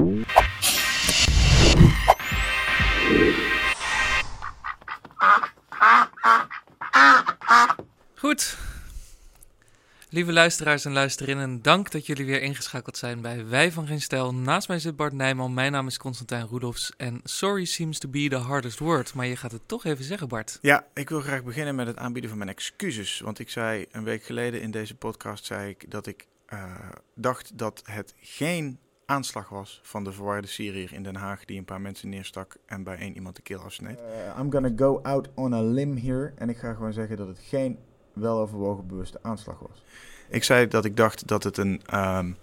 Goed. Lieve luisteraars en luisterinnen, dank dat jullie weer ingeschakeld zijn bij Wij van Geen Stijl. Naast mij zit Bart Nijman, mijn naam is Constantijn Roedolfs en sorry seems to be the hardest word, maar je gaat het toch even zeggen Bart. Ja, ik wil graag beginnen met het aanbieden van mijn excuses. Want ik zei een week geleden in deze podcast zei ik dat ik uh, dacht dat het geen aanslag was van de verwarde Syriër in Den Haag die een paar mensen neerstak en bij één iemand de keel afsneed. Uh, I'm gonna go out on a limb here en ik ga gewoon zeggen dat het geen weloverwogen bewuste aanslag was. Ik zei dat ik dacht dat het een um,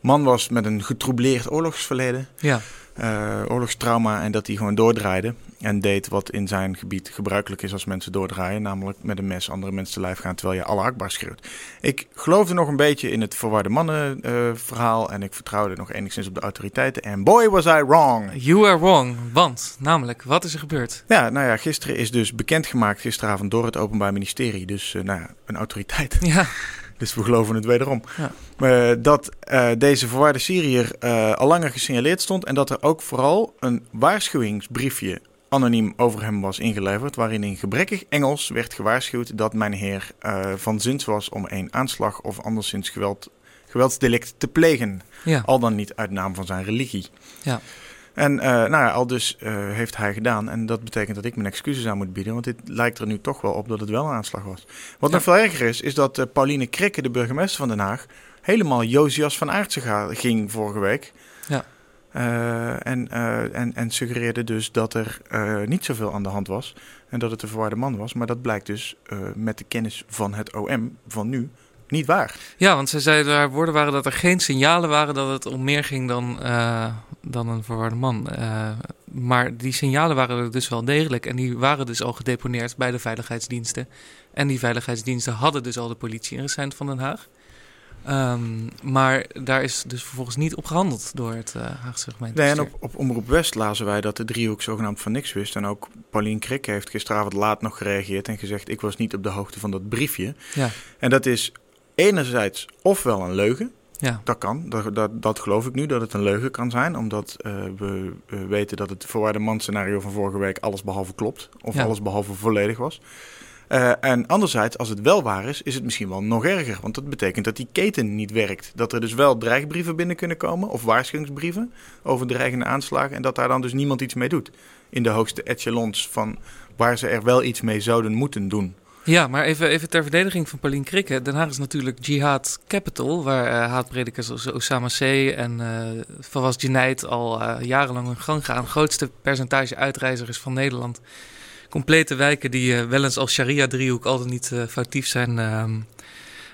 man was met een getroubleerd oorlogsverleden. Ja. Uh, oorlogstrauma en dat hij gewoon doordraaide. En deed wat in zijn gebied gebruikelijk is als mensen doordraaien. Namelijk met een mes andere mensen te lijf gaan terwijl je alle akbaar schreeuwt. Ik geloofde nog een beetje in het verwarde mannen uh, verhaal. En ik vertrouwde nog enigszins op de autoriteiten. En boy was I wrong. You are wrong. Want, namelijk, wat is er gebeurd? Ja, nou ja, gisteren is dus bekendgemaakt gisteravond door het Openbaar Ministerie. Dus uh, nou ja, een autoriteit. Ja. Dus we geloven het wederom. Ja. Uh, dat uh, deze verwarde Syriër uh, al langer gesignaleerd stond. En dat er ook vooral een waarschuwingsbriefje anoniem over hem was ingeleverd. Waarin in gebrekkig Engels werd gewaarschuwd dat mijn heer van zins was om een aanslag of anderszins geweld, geweldsdelict te plegen. Ja. Al dan niet uit naam van zijn religie. Ja. En uh, nou ja, al dus uh, heeft hij gedaan. En dat betekent dat ik mijn excuses aan moet bieden. Want dit lijkt er nu toch wel op dat het wel een aanslag was. Wat Ja. nog veel erger is, is dat uh, Pauline Krikke, de burgemeester van Den Haag... helemaal Josias van Aartsen ging vorige week. Ja. En, en, en suggereerde dus dat er niet zoveel aan de hand was. En dat het een verwarde man was. Maar dat blijkt dus met de kennis van het OM van nu niet waar. Ja, want zij zeiden haar woorden waren dat er geen signalen waren dat het om meer ging dan, dan een verwarde man. Uh, maar die signalen waren er dus wel degelijk. En die waren dus al gedeponeerd bij de veiligheidsdiensten. En die veiligheidsdiensten hadden dus al de politie ingeseind van Den Haag. Um, maar daar is dus vervolgens niet op gehandeld door het uh, Haagse gemeente. Nee, en op, op Omroep West lazen wij dat de driehoek zogenaamd van niks wist. En ook Paulien Krikke heeft gisteravond laat nog gereageerd en gezegd... ik was niet op de hoogte van dat briefje. Ja. En dat is enerzijds ofwel een leugen. Ja. Dat kan, dat, dat, dat geloof ik nu, dat het een leugen kan zijn. Omdat uh, we uh, weten dat het verwarde man scenario van vorige week alles behalve klopt. Of Ja. alles behalve volledig was. Uh, en anderzijds, als het wel waar is, is het misschien wel nog erger. Want dat betekent dat die keten niet werkt. Dat er dus wel dreigbrieven binnen kunnen komen, of waarschuwingsbrieven over dreigende aanslagen. En dat daar dan dus niemand iets mee doet. In de hoogste echelons van waar ze er wel iets mee zouden moeten doen. Ja, maar even, even ter verdediging van Paulien Krikke. Den Haag is natuurlijk jihad capital, waar uh, haatpredikers als Osama C. en uh, Fawaz al uh, jarenlang hun gang gaan. grootste percentage uitreizigers van Nederland. Complete wijken die wel eens als sharia-driehoek altijd niet foutief zijn, uh,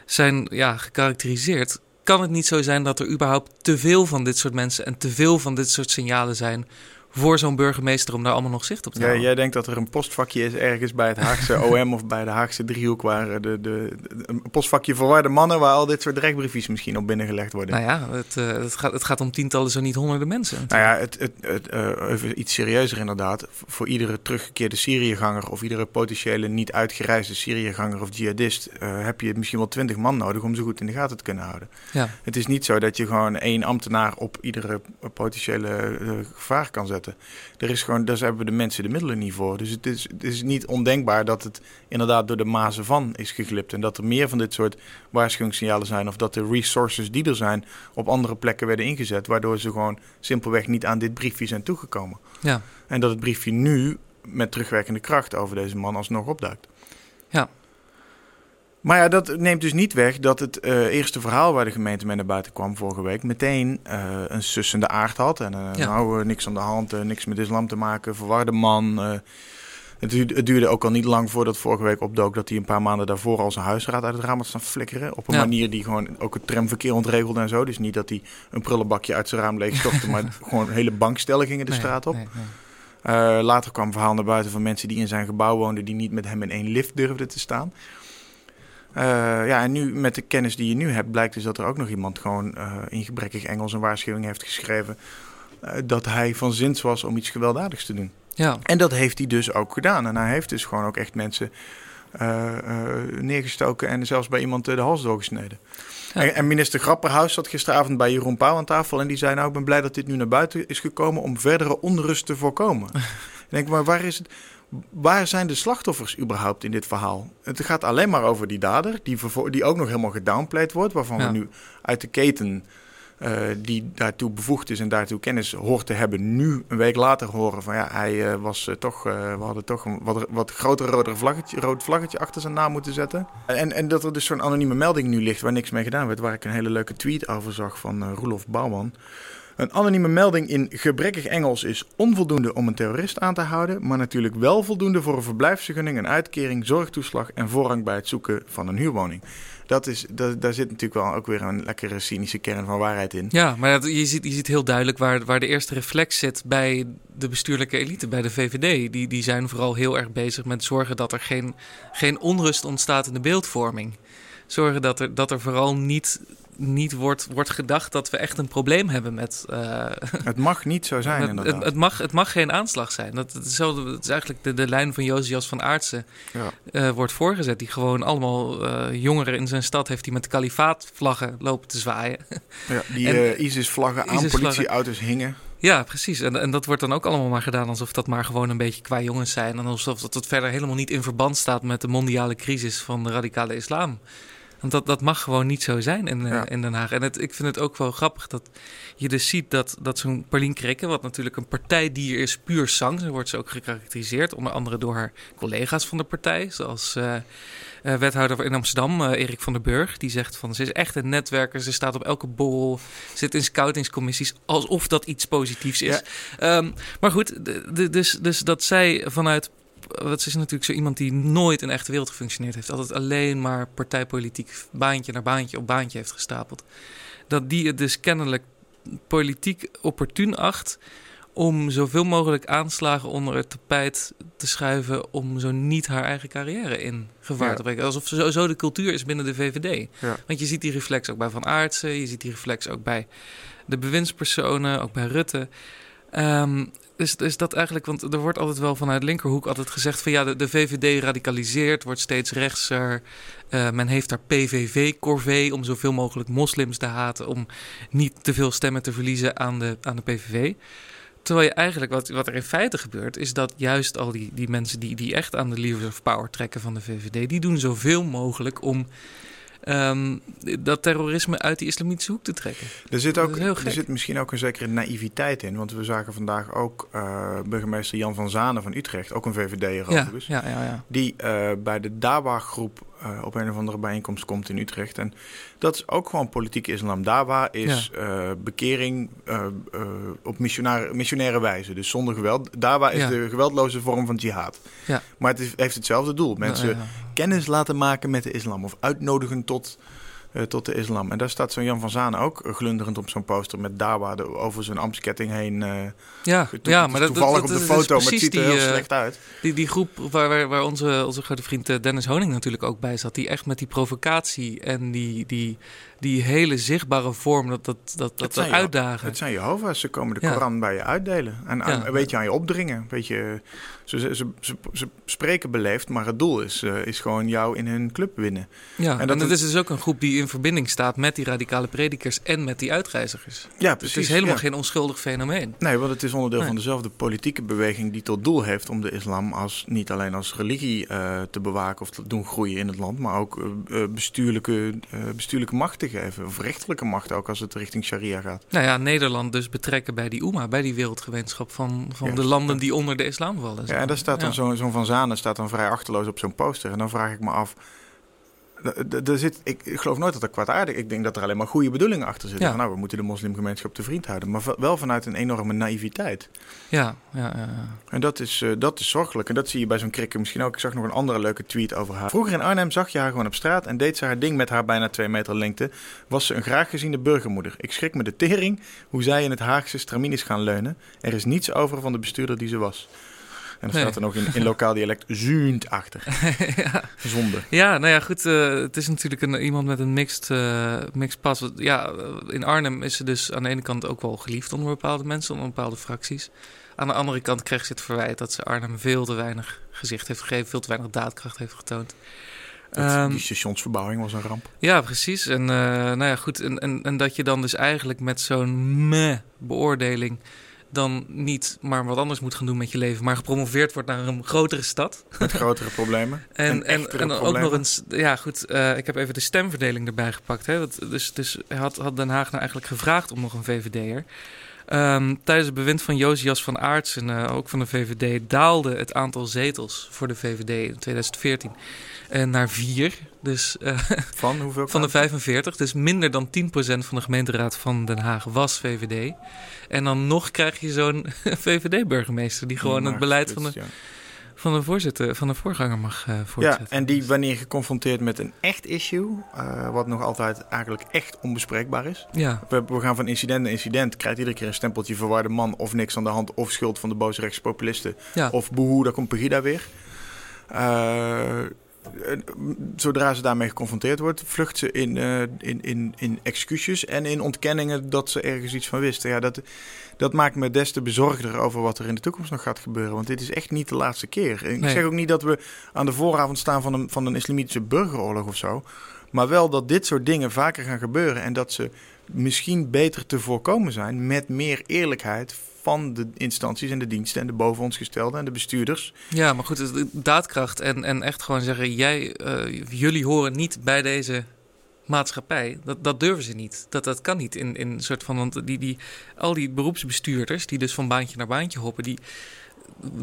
zijn ja, gekarakteriseerd. Kan het niet zo zijn dat er überhaupt te veel van dit soort mensen en te veel van dit soort signalen zijn voor zo'n burgemeester om daar allemaal nog zicht op te ja, houden? Jij denkt dat er een postvakje is ergens bij het Haagse OM of bij de Haagse driehoek, waar de, de, de, een postvakje verwarde mannen, waar al dit soort dreigbriefjes misschien op binnengelegd worden. Nou ja, het, uh, het, gaat, het gaat om tientallen, zo niet honderden mensen. Nou ja, het, het, het, uh, even iets serieuzer inderdaad. Voor iedere teruggekeerde Syriëganger of iedere potentiële niet uitgereisde Syriëganger of jihadist uh, heb je misschien wel twintig man nodig om ze goed in de gaten te kunnen houden. Ja. Het is niet zo dat je gewoon één ambtenaar op iedere potentiële gevaar kan zetten. Er is gewoon, daar hebben we de mensen de middelen niet voor. Dus het is, het is niet ondenkbaar dat het inderdaad door de mazen van is geglipt. En dat er meer van dit soort waarschuwingssignalen zijn. Of dat de resources die er zijn op andere plekken werden ingezet. Waardoor ze gewoon simpelweg niet aan dit briefje zijn toegekomen. Ja. En dat het briefje nu met terugwerkende kracht over deze man alsnog opduikt. Maar ja, dat neemt dus niet weg dat het uh, eerste verhaal waar de gemeente mee naar buiten kwam vorige week meteen uh, een sussende aard had. En uh, Ja. nou, niks aan de hand, niks met islam te maken, verwarde man. Het duurde, het, duurde, ook al niet lang voordat vorige week opdook dat hij een paar maanden daarvoor al zijn huisraad uit het raam had staan flikkeren. Op een Ja. manier die gewoon ook het tramverkeer ontregelde en zo. Dus niet dat hij een prullenbakje uit zijn raam leegstopte, maar gewoon hele bankstellen gingen de Nee, straat op. nee, nee. Uh, later kwam een verhaal naar buiten van mensen die in zijn gebouw woonden, die niet met hem in één lift durfden te staan. Uh, ja, en nu met de kennis die je nu hebt, blijkt dus dat er ook nog iemand gewoon uh, in gebrekkig Engels een waarschuwing heeft geschreven. Uh, dat hij van zins was om iets gewelddadigs te doen. Ja. En dat heeft hij dus ook gedaan. En hij heeft dus gewoon ook echt mensen eh, eh, neergestoken en zelfs bij iemand de hals doorgesneden. En, en, minister Grapperhaus zat gisteravond bij Jeroen Pauw aan tafel en die zei nou ik ben blij dat dit nu naar buiten is gekomen om verdere onrust te voorkomen. ik denk maar waar is het... Waar zijn de slachtoffers überhaupt in dit verhaal? Het gaat alleen maar over die dader, die, die ook nog helemaal gedownplayed wordt, waarvan we nu uit de keten uh, die daartoe bevoegd is en daartoe kennis hoort te hebben, nu een week later horen van ja, hij uh, was uh, toch, we hadden toch een wat, wat groter rode vlaggetje, rood vlaggetje achter zijn naam moeten zetten. En, en dat er dus zo'n anonieme melding nu ligt waar niks mee gedaan werd, waar ik een hele leuke tweet over zag van Roelof Bouwman. Een anonieme melding in gebrekkig Engels is onvoldoende om een terrorist aan te houden, maar natuurlijk wel voldoende voor een verblijfsvergunning, een uitkering, zorgtoeslag en voorrang bij het zoeken van een huurwoning dat is, dat, daar zit natuurlijk wel ook weer een lekkere cynische kern van waarheid in. Ja, maar je, ziet, je ziet heel duidelijk waar, waar de eerste reflex zit bij de bestuurlijke elite, bij de VVD. Die, die zijn vooral heel erg bezig met zorgen dat er geen, geen onrust ontstaat in de beeldvorming. Zorgen dat er, dat er vooral niet niet wordt, wordt gedacht dat we echt een probleem hebben met. Uh, het mag niet zo zijn. Het, inderdaad. Het, mag, het mag geen aanslag zijn. Dat, het, is, zo, het is eigenlijk de, de lijn van Josias van Aartsen ja. uh, wordt voorgezet. Die gewoon allemaal uh, jongeren in zijn stad heeft die met kalifaatvlaggen lopen te zwaaien. Ja, die ISIS-vlaggen aan politieauto's hingen. Ja, precies. En, en dat wordt dan ook allemaal maar gedaan alsof dat maar gewoon een beetje qua jongens zijn. En alsof dat het verder helemaal niet in verband staat met de mondiale crisis van de radicale islam. Want dat, dat mag gewoon niet zo zijn in, uh, in Den Haag. En het, ik vind het ook wel grappig dat je dus ziet dat, dat zo'n Paulien Krikke, wat natuurlijk een partijdier is, puur zang. Zo wordt ze ook gekarakteriseerd, onder andere door haar collega's van de partij. Zoals uh, uh, wethouder in Amsterdam, Erik van der Burg. Die zegt van ze is echt een netwerker. Ze staat op elke borrel, zit in scoutingscommissies. Alsof dat iets positiefs is. Ja. Um, maar goed, dus, dus dat zij vanuit wat is natuurlijk zo iemand die nooit in echte wereld gefunctioneerd heeft. Altijd alleen maar partijpolitiek baantje naar baantje op baantje heeft gestapeld. Dat die het dus kennelijk politiek opportun acht om zoveel mogelijk aanslagen onder het tapijt te schuiven om zo niet haar eigen carrière in gevaar ja. te brengen. Alsof zo, zo de cultuur is binnen de VVD. Ja. Want je ziet die reflex ook bij Van Aartsen, je ziet die reflex ook bij de bewindspersonen, ook bij Rutte. Um, is, is dat eigenlijk, want er wordt altijd wel vanuit linkerhoek altijd gezegd van ja, de, VVD radicaliseert, wordt steeds rechtser. Uh, men heeft daar PVV-corvée om zoveel mogelijk moslims te haten, om niet te veel stemmen te verliezen aan de, aan de PVV. Terwijl je eigenlijk, wat, wat er in feite gebeurt, is dat juist al die, die mensen die, die echt aan de levers of power trekken van de VVD, die doen zoveel mogelijk om um, dat terrorisme uit die islamitische hoek te trekken. Er zit, ook, er zit misschien ook een zekere naïviteit in. Want we zagen vandaag ook uh, burgemeester Jan van Zanen van Utrecht, ook een VVD'er ja, ja, ja, ja, die uh, bij de Dawa-groep uh, op een of andere bijeenkomst komt in Utrecht. En dat is ook gewoon politieke islam. Dawa is ja. bekering op missionaire, missionaire wijze, dus zonder geweld. Dawa is ja. de geweldloze vorm van jihad. Ja. Maar het is, heeft hetzelfde doel. Mensen kennis laten maken met de islam of uitnodigen tot, uh, tot de islam. En daar staat zo'n Jan van Zanen ook glunderend op zo'n poster met Dawa over zijn ambtsketting heen. Uh, ja, ja, maar dat, toevallig dat, op de foto, maar het ziet er heel slecht uit. Die, die groep waar, waar, waar onze, onze grote vriend Dennis Honing natuurlijk ook bij zat, die echt met die provocatie en die, die, die hele zichtbare vorm, dat, dat, dat, dat, dat uitdagen. Het zijn Jehovah's, ze komen de Koran bij je uitdelen. En aan, een beetje aan je opdringen. Een beetje, ze, ze, ze, ze spreken beleefd, maar het doel is, uh, is gewoon jou in hun club winnen. Ja, en dat, en dat is dus ook een groep die in verbinding staat met die radicale predikers en met die uitreizigers. Ja, precies. Dus het is helemaal geen onschuldig fenomeen. Nee, want het is onderdeel nee. van dezelfde politieke beweging die tot doel heeft om de islam als, niet alleen als religie uh, te bewaken of te doen groeien in het land, maar ook uh, bestuurlijke, bestuurlijke macht te geven. Of rechtelijke macht ook als het richting sharia gaat. Nou ja, Nederland dus betrekken bij die UMA, bij die wereldgemeenschap van, van ja, de landen die onder de islam vallen. Ja, en daar staat dan zo'n zo Van Zanen staat dan vrij achterloos op zo'n poster. En dan vraag ik me af. Er zit, ik, ik geloof nooit dat er kwaadaardig Ik denk dat er alleen maar goede bedoelingen achter zitten. Ja. Nou, we moeten de moslimgemeenschap te vriend houden. Maar wel vanuit een enorme naïviteit. Ja, ja, ja. ja. En dat is, uh, dat is zorgelijk. En dat zie je bij zo'n krikker misschien ook. Ik zag nog een andere leuke tweet over haar. Vroeger in Arnhem zag je haar gewoon op straat en deed ze haar ding met haar bijna twee meter lengte. Was ze een graag geziene burgermoeder. Ik schrik me de tering hoe zij in het Haagse stramien is gaan leunen. Er is niets over van de bestuurder die ze was. En dan Nee. staat er nog in, in lokaal dialect zuund achter. ja. Zonde. Ja, nou ja, goed. eh, het is natuurlijk een, iemand met een mixed, eh mixed pas. Ja, eh, in Arnhem is ze dus aan de ene kant ook wel geliefd onder bepaalde mensen, onder bepaalde fracties. Aan de andere kant krijgt ze het verwijt dat ze Arnhem veel te weinig gezicht heeft gegeven, veel te weinig daadkracht heeft getoond. Dat- Ehm, die stationsverbouwing was een ramp. ja, precies. En nou ja, goed. En, en, en dat je dan dus eigenlijk met zo'n meh beoordeling dan niet maar wat anders moet gaan doen met je leven, maar gepromoveerd wordt naar een grotere stad. Met grotere problemen. En, en, en ook nog eens, ja goed, eh, ik heb even de stemverdeling erbij gepakt. Hè? Dat, dus dus had, had Den Haag nou eigenlijk gevraagd om nog een VVD'er. Ehm, tijdens het bewind van Josias van Aarts en eh, ook van de VVD daalde het aantal zetels voor de VVD in 2014 eh, naar vier. Dus eh, Van hoeveel? van de 45, dus minder dan 10% van de gemeenteraad van Den Haag was VVD. En dan nog krijg je zo'n VVD-burgemeester die gewoon het beleid van de, Ja. van de voorzitter, van de voorganger mag eh Ja, voortzetten. en die wanneer geconfronteerd met een echt issue, eh, wat nog altijd eigenlijk echt onbespreekbaar is. Ja, We, we gaan van incident naar incident, krijgt iedere keer een stempeltje verwarde man of niks aan de hand of schuld van de boze rechtse populisten ja. of boehoe, daar komt Pegida weer. Eh, eh, zodra ze daarmee geconfronteerd wordt, vlucht ze in, eh, in, in, in excuses en in ontkenningen dat ze ergens iets van wisten. Ja, dat, dat maakt me des te bezorgder over wat er in de toekomst nog gaat gebeuren. Want dit is echt niet de laatste keer. Ik Nee. zeg ook niet dat we aan de vooravond staan van een, van een islamitische burgeroorlog of zo. Maar wel dat dit soort dingen vaker gaan gebeuren en dat ze misschien beter te voorkomen zijn met meer eerlijkheid van de instanties en de diensten en de boven ons gestelden en de bestuurders. ja, maar goed, daadkracht en, en echt gewoon zeggen: jij, eh, jullie horen niet bij deze maatschappij. Dat, dat durven ze niet. Dat, dat kan niet in, in een soort van. Want die, die, al die beroepsbestuurders die dus van baantje naar baantje hoppen, die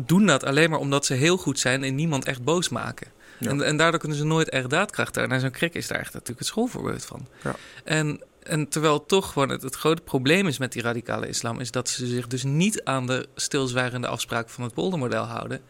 doen dat alleen maar omdat ze heel goed zijn en niemand echt boos maken. Ja. En, en daardoor kunnen ze nooit echt daadkracht hebben. En zo'n krik is daar echt natuurlijk het schoolvoorbeeld van. Ja. En, en terwijl toch gewoon het, het grote probleem is met die radicale islam... is dat ze zich dus niet aan de stilzwijgende afspraak van het poldermodel houden.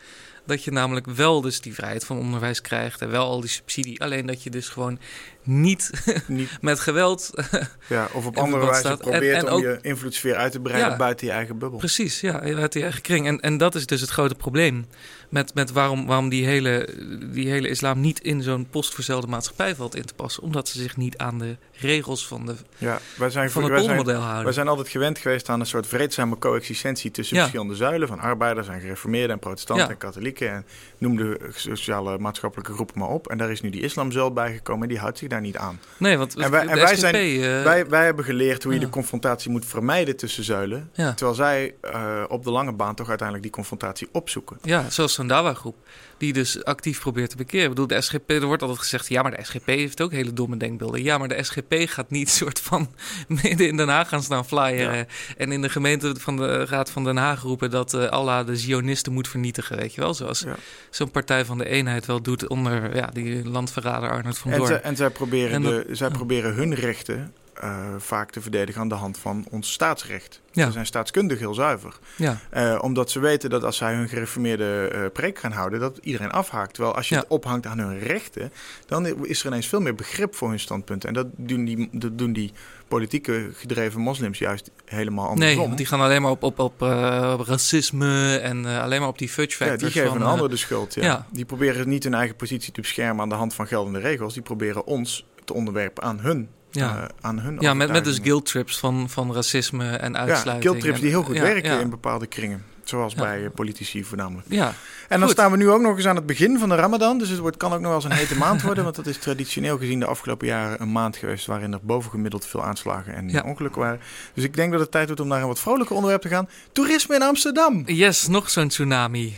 Dat je namelijk wel dus die vrijheid van onderwijs krijgt... en wel al die subsidie. Alleen dat je dus gewoon niet Niet, met geweld... ja, of op andere wijze staat. Probeert en om ook- je invloedssfeer uit te breiden Ja. buiten je eigen bubbel. Precies, ja, uit die eigen kring. En, en dat is dus het grote probleem. Met, met waarom, waarom die, hele, die hele islam niet in zo'n postverzelde maatschappij valt in te passen. Omdat ze zich niet aan de regels van, de, Ja, wij zijn, van het poldermodel houden. wij zijn altijd gewend geweest aan een soort vreedzame coexistentie tussen Ja. verschillende zuilen van arbeiders en gereformeerden en protestanten Ja. en katholieken en noem de sociale maatschappelijke groepen maar op. En daar is nu die islamzuil bijgekomen en die houdt zich daar niet aan. nee, want En wij- en wij SGP, zijn- eh, wij, wij hebben geleerd hoe je de confrontatie moet vermijden tussen zuilen, terwijl zij eh, op de lange baan toch uiteindelijk die confrontatie opzoeken. ja, zoals zo'n Dawa-groep. Die dus actief probeert te bekeren. Ik bedoel, de SGP, er wordt altijd gezegd... ja, maar de SGP heeft ook hele domme denkbeelden. Ja, maar de SGP gaat niet soort van midden in Den Haag gaan staan flyeren... en in de gemeente van de Raad van Den Haag roepen... dat eh, Allah de Zionisten moet vernietigen, weet je wel? Zoals Ja. zo'n Partij van de Eenheid wel doet onder ja, die landverrader Arnold van En, Doorn. zij, en zij, proberen En de, zij proberen hun rechten eh, vaak te verdedigen aan de hand van ons staatsrecht. Ja. Ze zijn staatskundig heel zuiver. Ja, Eh, omdat ze weten dat als zij hun gereformeerde eh, preek gaan houden, dat iedereen afhaakt. Terwijl als je Ja. het ophangt aan hun rechten, dan is er ineens veel meer begrip voor hun standpunten. En dat doen die, dat doen die politieke gedreven moslims juist helemaal andersom. nee, want die gaan alleen maar op, op, op, op racisme en alleen maar op die fudge ja, factors. die geven van, een ander de schuld. Ja. ja. Die proberen niet hun eigen positie te beschermen aan de hand van geldende regels. Die proberen ons te onderwerpen aan hun. Ja. eh, aan hun ja, met, met dus guilt trips van, van racisme en uitsluiting. Ja, guilttrips die heel goed En- werken in bepaalde kringen. Zoals Ja. bij eh, politici voornamelijk. Ja, En dan Goed. staan we nu ook nog eens aan het begin van de Ramadan. Dus het wordt, kan ook nog wel eens een hete maand worden. Want dat is traditioneel gezien de afgelopen jaren een maand geweest. waarin er bovengemiddeld veel aanslagen en Ja. ongelukken waren. Dus ik denk dat het tijd wordt om naar een wat vrolijker onderwerp te gaan: toerisme in Amsterdam. yes, nog zo'n tsunami.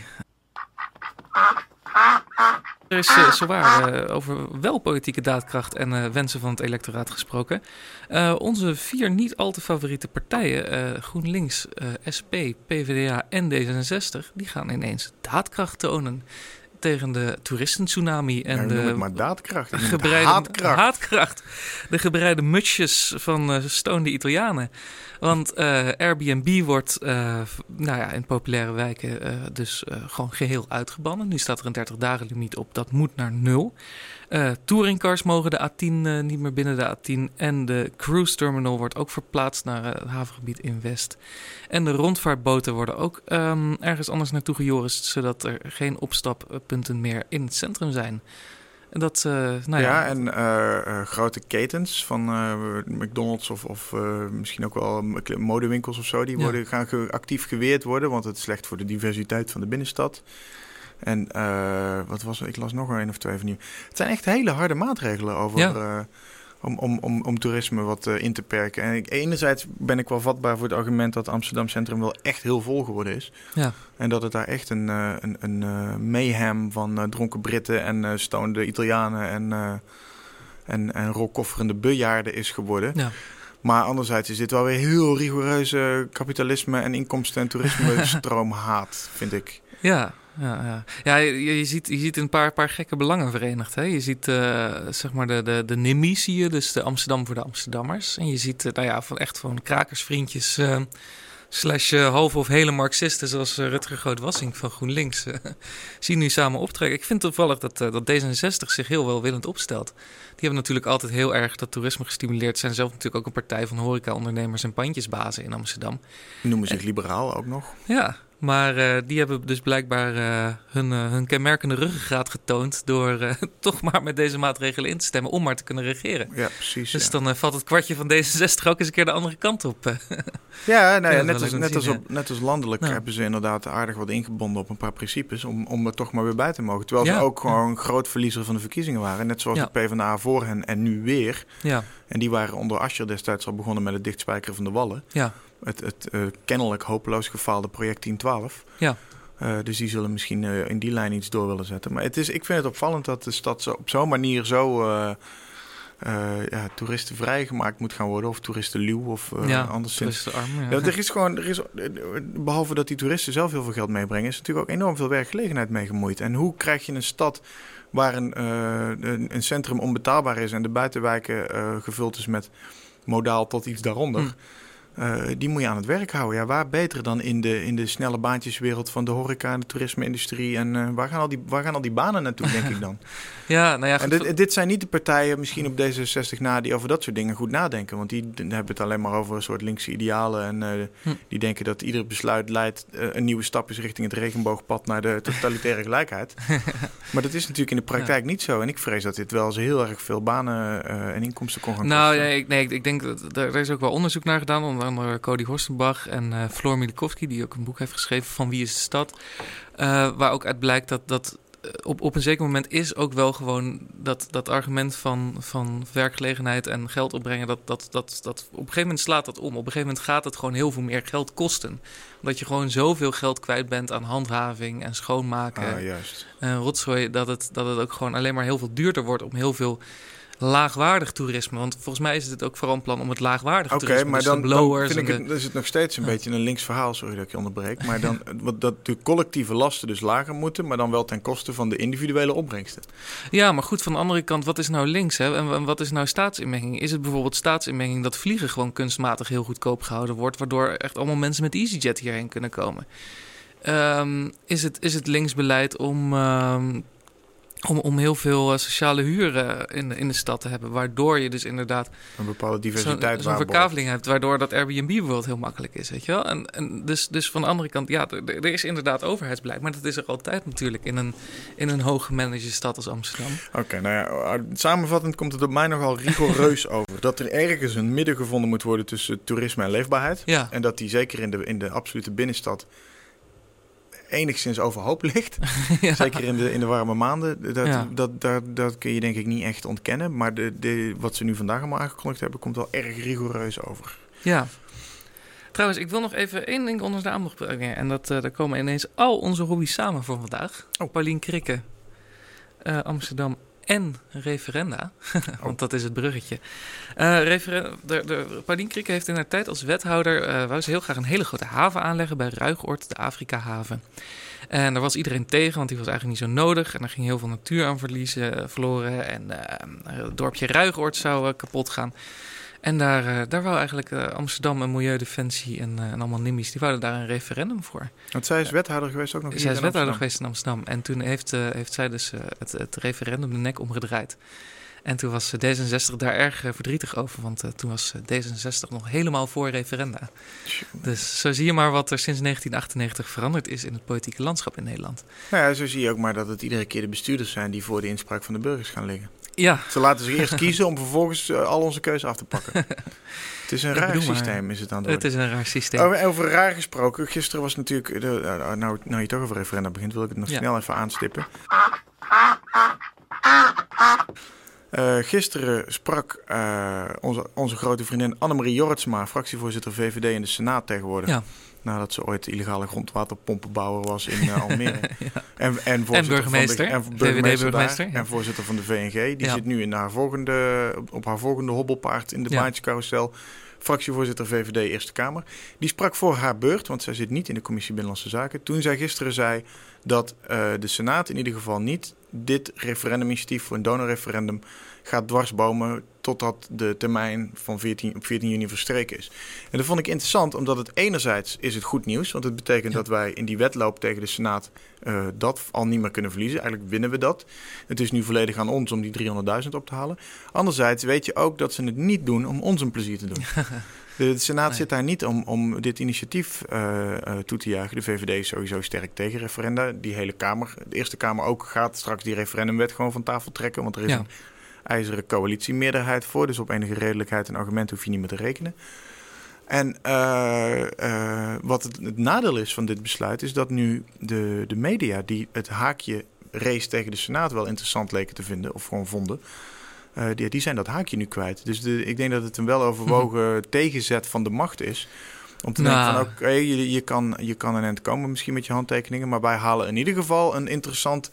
Er is uh, zowaar eh, over wel politieke daadkracht en eh, wensen van het electoraat gesproken. Eh, onze vier niet al te favoriete partijen, eh, GroenLinks, eh, SP, PvdA en D66, die gaan ineens daadkracht tonen tegen de toeristentsunami en Ja, de het maar daadkracht. Gebreide haatkracht. haatkracht. De gebreide mutsjes van eh stonede Italianen. Want eh, Airbnb wordt eh, nou ja, in populaire wijken eh, dus gewoon geheel uitgebannen. Nu staat er een 30 dagen limiet op, dat moet naar nul. Touringcars mogen de A10 eh, niet meer binnen de A10. En de cruise terminal wordt ook verplaatst naar het havengebied in West. En de rondvaartboten worden ook ehm, ergens anders naartoe gejorist, zodat er geen opstappunten meer in het centrum zijn. En dat, eh, nou ja, ja, en eh, eh, grote ketens van McDonald's of, of misschien ook wel modewinkels of zo, die Ja. worden, gaan ge- actief geweerd worden, want het is slecht voor de diversiteit van de binnenstad. En wat was? Ik las nog een of twee van die. Het zijn echt hele harde maatregelen over. Ja. Om, om, om, om toerisme wat eh, in te perken. En ik, enerzijds ben ik wel vatbaar voor het argument dat Amsterdam Centrum wel echt heel vol geworden is. ja. En dat het daar echt een, eh, een, een eh, mayhem van dronken Britten en stonende Italianen en, en, en rolkofferende bejaarden is geworden. ja. Maar anderzijds is dit wel weer heel rigoureuze kapitalisme en inkomsten- en toerisme stroomhaat, vind ik. Ja, ja, ja. ja je, je ziet, je ziet een paar, paar gekke belangen verenigd. Hè? Je ziet eh, zeg maar de, de, de NIMI, zie je, dus de Amsterdam voor de Amsterdammers. En je ziet eh, nou ja, van echt van krakersvriendjes eh, slash eh, halve of hele Marxisten zoals Rutger Groot-Wassink van GroenLinks zien nu samen optrekken. Ik vind toevallig dat, dat D66 zich heel welwillend opstelt. Die hebben natuurlijk altijd heel erg dat toerisme gestimuleerd. Zijn zelf natuurlijk ook een partij van horecaondernemers en pandjesbazen in Amsterdam. Noemen zich liberaal ook nog. Ja, maar eh, die hebben dus blijkbaar eh, hun, eh, hun kenmerkende ruggengraat getoond door toch maar met deze maatregelen in te stemmen om maar te kunnen regeren. Ja, precies. Dus ja. dan valt het kwartje van D66 ook eens een keer de andere kant op. Ja, nou net, als, net, zien, als op, net als landelijk Ja. hebben ze inderdaad aardig wat ingebonden op een paar principes om, om er toch maar weer bij te mogen. Terwijl ze ook gewoon groot verliezer van de verkiezingen waren. Net zoals de PvdA voor hen en nu weer. ja, En die waren onder Asscher destijds al begonnen met het dichtspijkeren van de wallen. ja, Het, het eh, kennelijk hopeloos gefaalde project 1012. ja. Eh, dus die zullen misschien eh, in die lijn iets door willen zetten. Maar het is, ik vind het opvallend dat de stad zo, op zo'n manier zo ja, toeristenvrij gemaakt moet gaan worden. Of toeristenluw of ja, anderszins. toeristenarm, ja. Ja, er is gewoon, er is, behalve dat die toeristen zelf heel veel geld meebrengen, is natuurlijk ook enorm veel werkgelegenheid mee gemoeid. En hoe krijg je een stad waar een, een, een centrum onbetaalbaar is en de buitenwijken gevuld is met modaal tot iets daaronder? Hm. Eh, die moet je aan het werk houden. Ja, waar beter dan in de, in de snelle baantjeswereld van de horeca de toerisme-industrie? En eh, waar, gaan al die, waar gaan al die banen naartoe, denk ik dan? ja, nou ja, En dit, dit zijn niet de partijen, misschien op D66 na, die over dat soort dingen goed nadenken. Want die hebben het alleen maar over een soort linkse idealen. En Hm. die denken dat ieder besluit leidt, eh, een nieuwe stap is richting het regenboogpad naar de totalitaire gelijkheid. maar dat is natuurlijk in de praktijk niet zo. En ik vrees dat dit wel eens heel erg veel banen eh, en inkomsten kon gaan Nou, kosten. ik, nee, ik, ik denk dat er, is ook wel onderzoek naar gedaan, onder andere Cody Horstenbach en Floor Milikowski, die ook een boek heeft geschreven van Wie is de Stad. Waar ook uit blijkt dat, dat op, op een zeker moment is ook wel gewoon dat, dat argument van, van werkgelegenheid en geld opbrengen, dat, dat, dat, dat op een gegeven moment slaat dat om. Op een gegeven moment gaat het gewoon heel veel meer geld kosten. Omdat je gewoon zoveel geld kwijt bent aan handhaving en schoonmaken Ah, juist. en rotzooi, dat het, dat het ook gewoon alleen maar heel veel duurder wordt om heel veel laagwaardig toerisme. Want volgens mij is het ook vooral een plan om het laagwaardig Oké, toerisme. maar dus dan, dan vind ik het, is het nog steeds een Ja. beetje een links verhaal. Sorry dat ik je onderbreek. Maar dan, wat, dat de collectieve lasten dus lager moeten, maar dan wel ten koste van de individuele opbrengsten. Ja, maar goed, van de andere kant, wat is nou links? Hè? En, en wat is nou staatsinmenging? Is het bijvoorbeeld staatsinmenging dat vliegen gewoon kunstmatig heel goedkoop gehouden wordt, waardoor echt allemaal mensen met EasyJet hierheen kunnen komen? Ehm, is, het, is het linksbeleid om, ehm, om, om heel veel eh, sociale huren in, in de stad te hebben, waardoor je dus inderdaad Een bepaalde diversiteit zo'n waarborgt. verkaveling hebt, waardoor dat Airbnb bijvoorbeeld heel makkelijk is, weet je wel? En, en dus, dus van de andere kant, ja, er, er is inderdaad overheidsbeleid, maar dat is er altijd natuurlijk in een, in een hooggemanagede stad als Amsterdam. Oké, nou ja, samenvattend komt het op mij nogal rigoureus over. Dat er ergens een midden gevonden moet worden tussen toerisme en leefbaarheid. Ja, En dat die zeker in de, in de absolute binnenstad enigszins overhoop ligt. ja. Zeker in de, in de warme maanden. Dat, Ja. dat, dat, dat kun je denk ik niet echt ontkennen. Maar de, de, wat ze nu vandaag allemaal aangekondigd hebben, komt wel erg rigoureus over. ja. Trouwens, ik wil nog even één ding onder de aandacht brengen. En dat, eh daar komen ineens al onze hobby's samen voor vandaag. Oh. Paulien Krikke, eh, Amsterdam en referenda. Want dat is het bruggetje. Eh referen- de, de, Paulien Krikke heeft in haar tijd als wethouder... wou ze heel graag een hele grote haven aanleggen bij Ruigoord, de Afrika-haven. En daar was iedereen tegen, want die was eigenlijk niet zo nodig. En er ging heel veel natuur aan verliezen, eh, verloren. En het dorpje Ruigoord zou kapot gaan. En daar, uh, daar wou eigenlijk uh, Amsterdam en Milieudefensie en, uh, en allemaal NIMBY's, die wouden daar een referendum voor. Want zij is wethouder geweest ook nog Zij is wethouder geweest in Amsterdam. En toen heeft, heeft zij dus het, het referendum de nek omgedraaid. En toen was D66 daar erg verdrietig over, want toen was D66 nog helemaal voor referenda. Dus zo zie je maar wat er sinds 1998 veranderd is in het politieke landschap in Nederland. Nou ja, zo zie je ook maar dat het iedere keer de bestuurders zijn die voor de inspraak van de burgers gaan liggen. Ja. Ze laten zich eerst kiezen om vervolgens uh, al onze keuze af te pakken. het is een raar systeem, maar. is het dan. Het is een raar systeem. Over, over raar gesproken, gisteren was natuurlijk, de, uh, nou, nou je toch over referenda begint, wil ik het nog ja. snel even aanstippen. Uh, gisteren sprak onze, onze grote vriendin Annemarie Jortsma, fractievoorzitter VVD in de Senaat tegenwoordig. Ja nadat ze ooit illegale grondwaterpompenbouwer was in uh, Almere. ja. en, en, en burgemeester. De, en burgemeester, daar, en voorzitter van de VNG. Die zit nu in haar volgende, op haar volgende hobbelpaard in de ja. baantjescarousel. Fractievoorzitter VVD Eerste Kamer. Die sprak voor haar beurt, want zij zit niet in de commissie Binnenlandse Zaken. Toen zij gisteren zei dat uh, de Senaat in ieder geval niet dit referenduminitiatief voor een donorreferendum gaat dwarsbomen totdat de termijn van 14, op 14 juni verstreken is. En dat vond ik interessant, omdat het enerzijds is het goed nieuws, want het betekent ja. dat wij in die wedloop tegen de Senaat uh, dat al niet meer kunnen verliezen. Eigenlijk winnen we dat. Het is nu volledig aan ons om die 300.000 op te halen. Anderzijds weet je ook dat ze het niet doen om ons een plezier te doen. De, de Senaat nee. zit daar niet om, om dit initiatief uh, uh, toe te juichen. De VVD is sowieso sterk tegen referenda. Die hele Kamer, de Eerste Kamer ook, gaat straks die referendumwet gewoon van tafel trekken. Want er is ja. een ijzeren coalitiemeerderheid voor. Dus op enige redelijkheid en argument hoef je niet meer te rekenen. En uh, uh, wat het, het, nadeel is van dit besluit, is dat nu de, de media die het haakje race tegen de Senaat wel interessant leken te vinden, of gewoon vonden, uh, die, die zijn dat haakje nu kwijt. Dus de, ik denk dat het een weloverwogen hm. tegenzet van de macht is. Om te nou. denken van oké, okay, je, je, kan, je kan een eind komen misschien met je handtekeningen, maar wij halen in ieder geval een interessant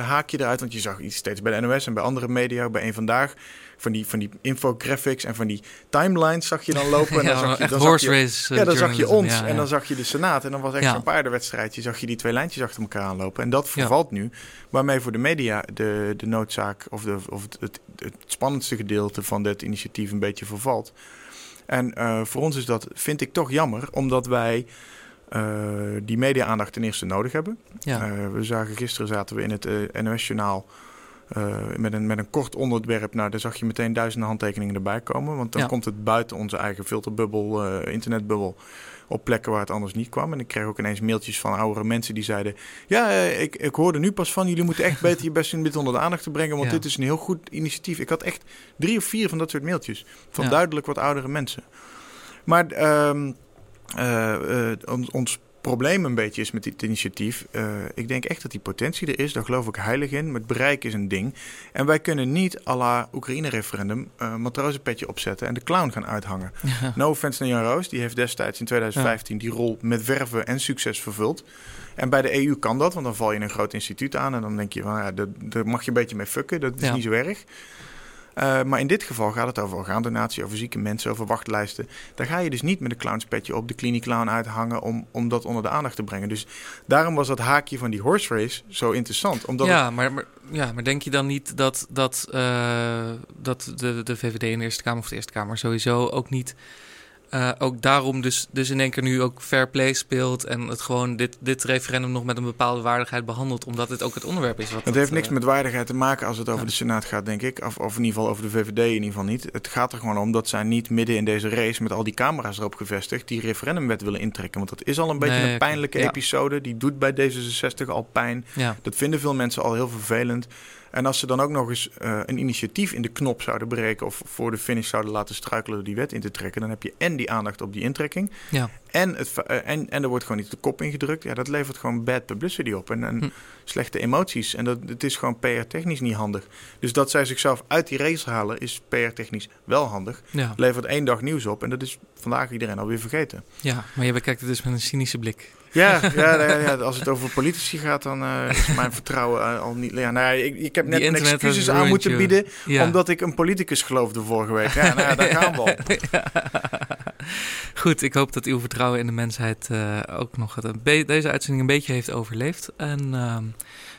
haakje eruit. Want je zag iets steeds bij de NOS en bij andere media, bij een vandaag. Van die, van die infographics en van die timelines zag je dan lopen. En dan ja, zag je, dan zag je, race, ja, dan zag je ons ja, en dan zag je de Senaat. En dan was echt zo'n paardenwedstrijdje. Zag je die twee lijntjes achter elkaar aanlopen. En dat vervalt nu. Waarmee voor de media de, de noodzaak of, de, of het, het, het spannendste gedeelte van dit initiatief een beetje vervalt. En uh, voor ons is dat, vind ik toch jammer, omdat wij die media-aandacht ten eerste nodig hebben. Ja. Uh, we zagen gisteren zaten we in het uh, NOS-journaal met, een, met een kort onderwerp. Nou, daar zag je meteen duizenden handtekeningen erbij komen. Want dan Ja. komt het buiten onze eigen filterbubbel, internetbubbel. Op plekken waar het anders niet kwam. En ik kreeg ook ineens mailtjes van oudere mensen die zeiden... Ja, eh, ik, ik hoorde nu pas van, jullie moeten echt beter je best doen dit onder de aandacht te brengen. Want Ja. dit is een heel goed initiatief. Ik had echt drie of vier van dat soort mailtjes. Van Ja. duidelijk wat oudere mensen. Maar ehm, eh, eh, ons, ons probleem een beetje is met dit initiatief. eh, ik denk echt dat die potentie er is. Daar geloof ik heilig in. Maar het bereik is een ding. En wij kunnen niet à la Oekraïne-referendum uh, matrozenpetje opzetten en de clown gaan uithangen. Ja. No offense naar Jan Roos. Die heeft destijds in 2015 die rol met verven en succes vervuld. En bij de EU kan dat, want dan val je in een groot instituut aan. En dan denk je, ja, daar, mag je een beetje mee fucken. Dat is Ja. niet zo erg. Uh, maar in dit geval gaat het over orgaandonatie, over zieke mensen, over wachtlijsten. Daar ga je dus niet met een clownspetje op de kliniekclown uithangen om, om dat onder de aandacht te brengen. Dus daarom was dat haakje van die horse race zo interessant. Omdat ja, maar, maar, ja, maar denk je dan niet dat, dat, uh, dat de, de VVD in de Eerste Kamer of de Eerste Kamer sowieso ook niet... Uh, ook daarom dus, dus in één keer nu ook fair play speelt en het gewoon dit, dit referendum nog met een bepaalde waardigheid behandelt, omdat dit ook het onderwerp is. Wat het heeft niks uh, met waardigheid te maken als het over ja. de Senaat gaat, denk ik. Of, of in ieder geval over de VVD in ieder geval niet. Het gaat er gewoon om dat zij niet midden in deze race met al die camera's erop gevestigd die referendumwet willen intrekken. Want dat is al een beetje Nee, een pijnlijke ja. episode. Die doet bij D66 al pijn. Ja, Dat vinden veel mensen al heel vervelend. En als ze dan ook nog eens uh, een initiatief in de knop zouden breken of voor de finish zouden laten struikelen door die wet in te trekken, dan heb je en die aandacht op die intrekking ja. en, het, uh, en, en er wordt gewoon niet de kop ingedrukt. Ja, dat levert gewoon bad publicity op en, en Hm. slechte emoties. En dat, het is gewoon PR-technisch niet handig. Dus dat zij zichzelf uit die race halen is PR-technisch wel handig. ja. Levert één dag nieuws op en dat is vandaag iedereen alweer vergeten. ja, maar je bekijkt het dus met een cynische blik. Ja, ja, ja, ja, als het over politici gaat, dan uh, is mijn vertrouwen uh, al niet... Ja, nou, ik, ik heb net een excuses aan moeten you. bieden... Omdat ik een politicus geloofde vorige week. Ja, nou ja, daar gaan we al. Goed, ik hoop dat uw vertrouwen in de mensheid uh, ook nog het, deze uitzending een beetje heeft overleefd. En uh,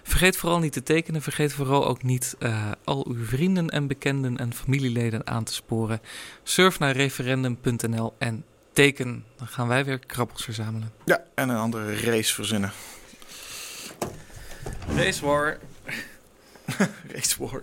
vergeet vooral niet te tekenen. Vergeet vooral ook niet uh, al uw vrienden en bekenden en familieleden aan te sporen. Surf naar referendum.nl en teken, dan gaan wij weer krabbels verzamelen. Ja, en een andere race verzinnen. Race war. race war.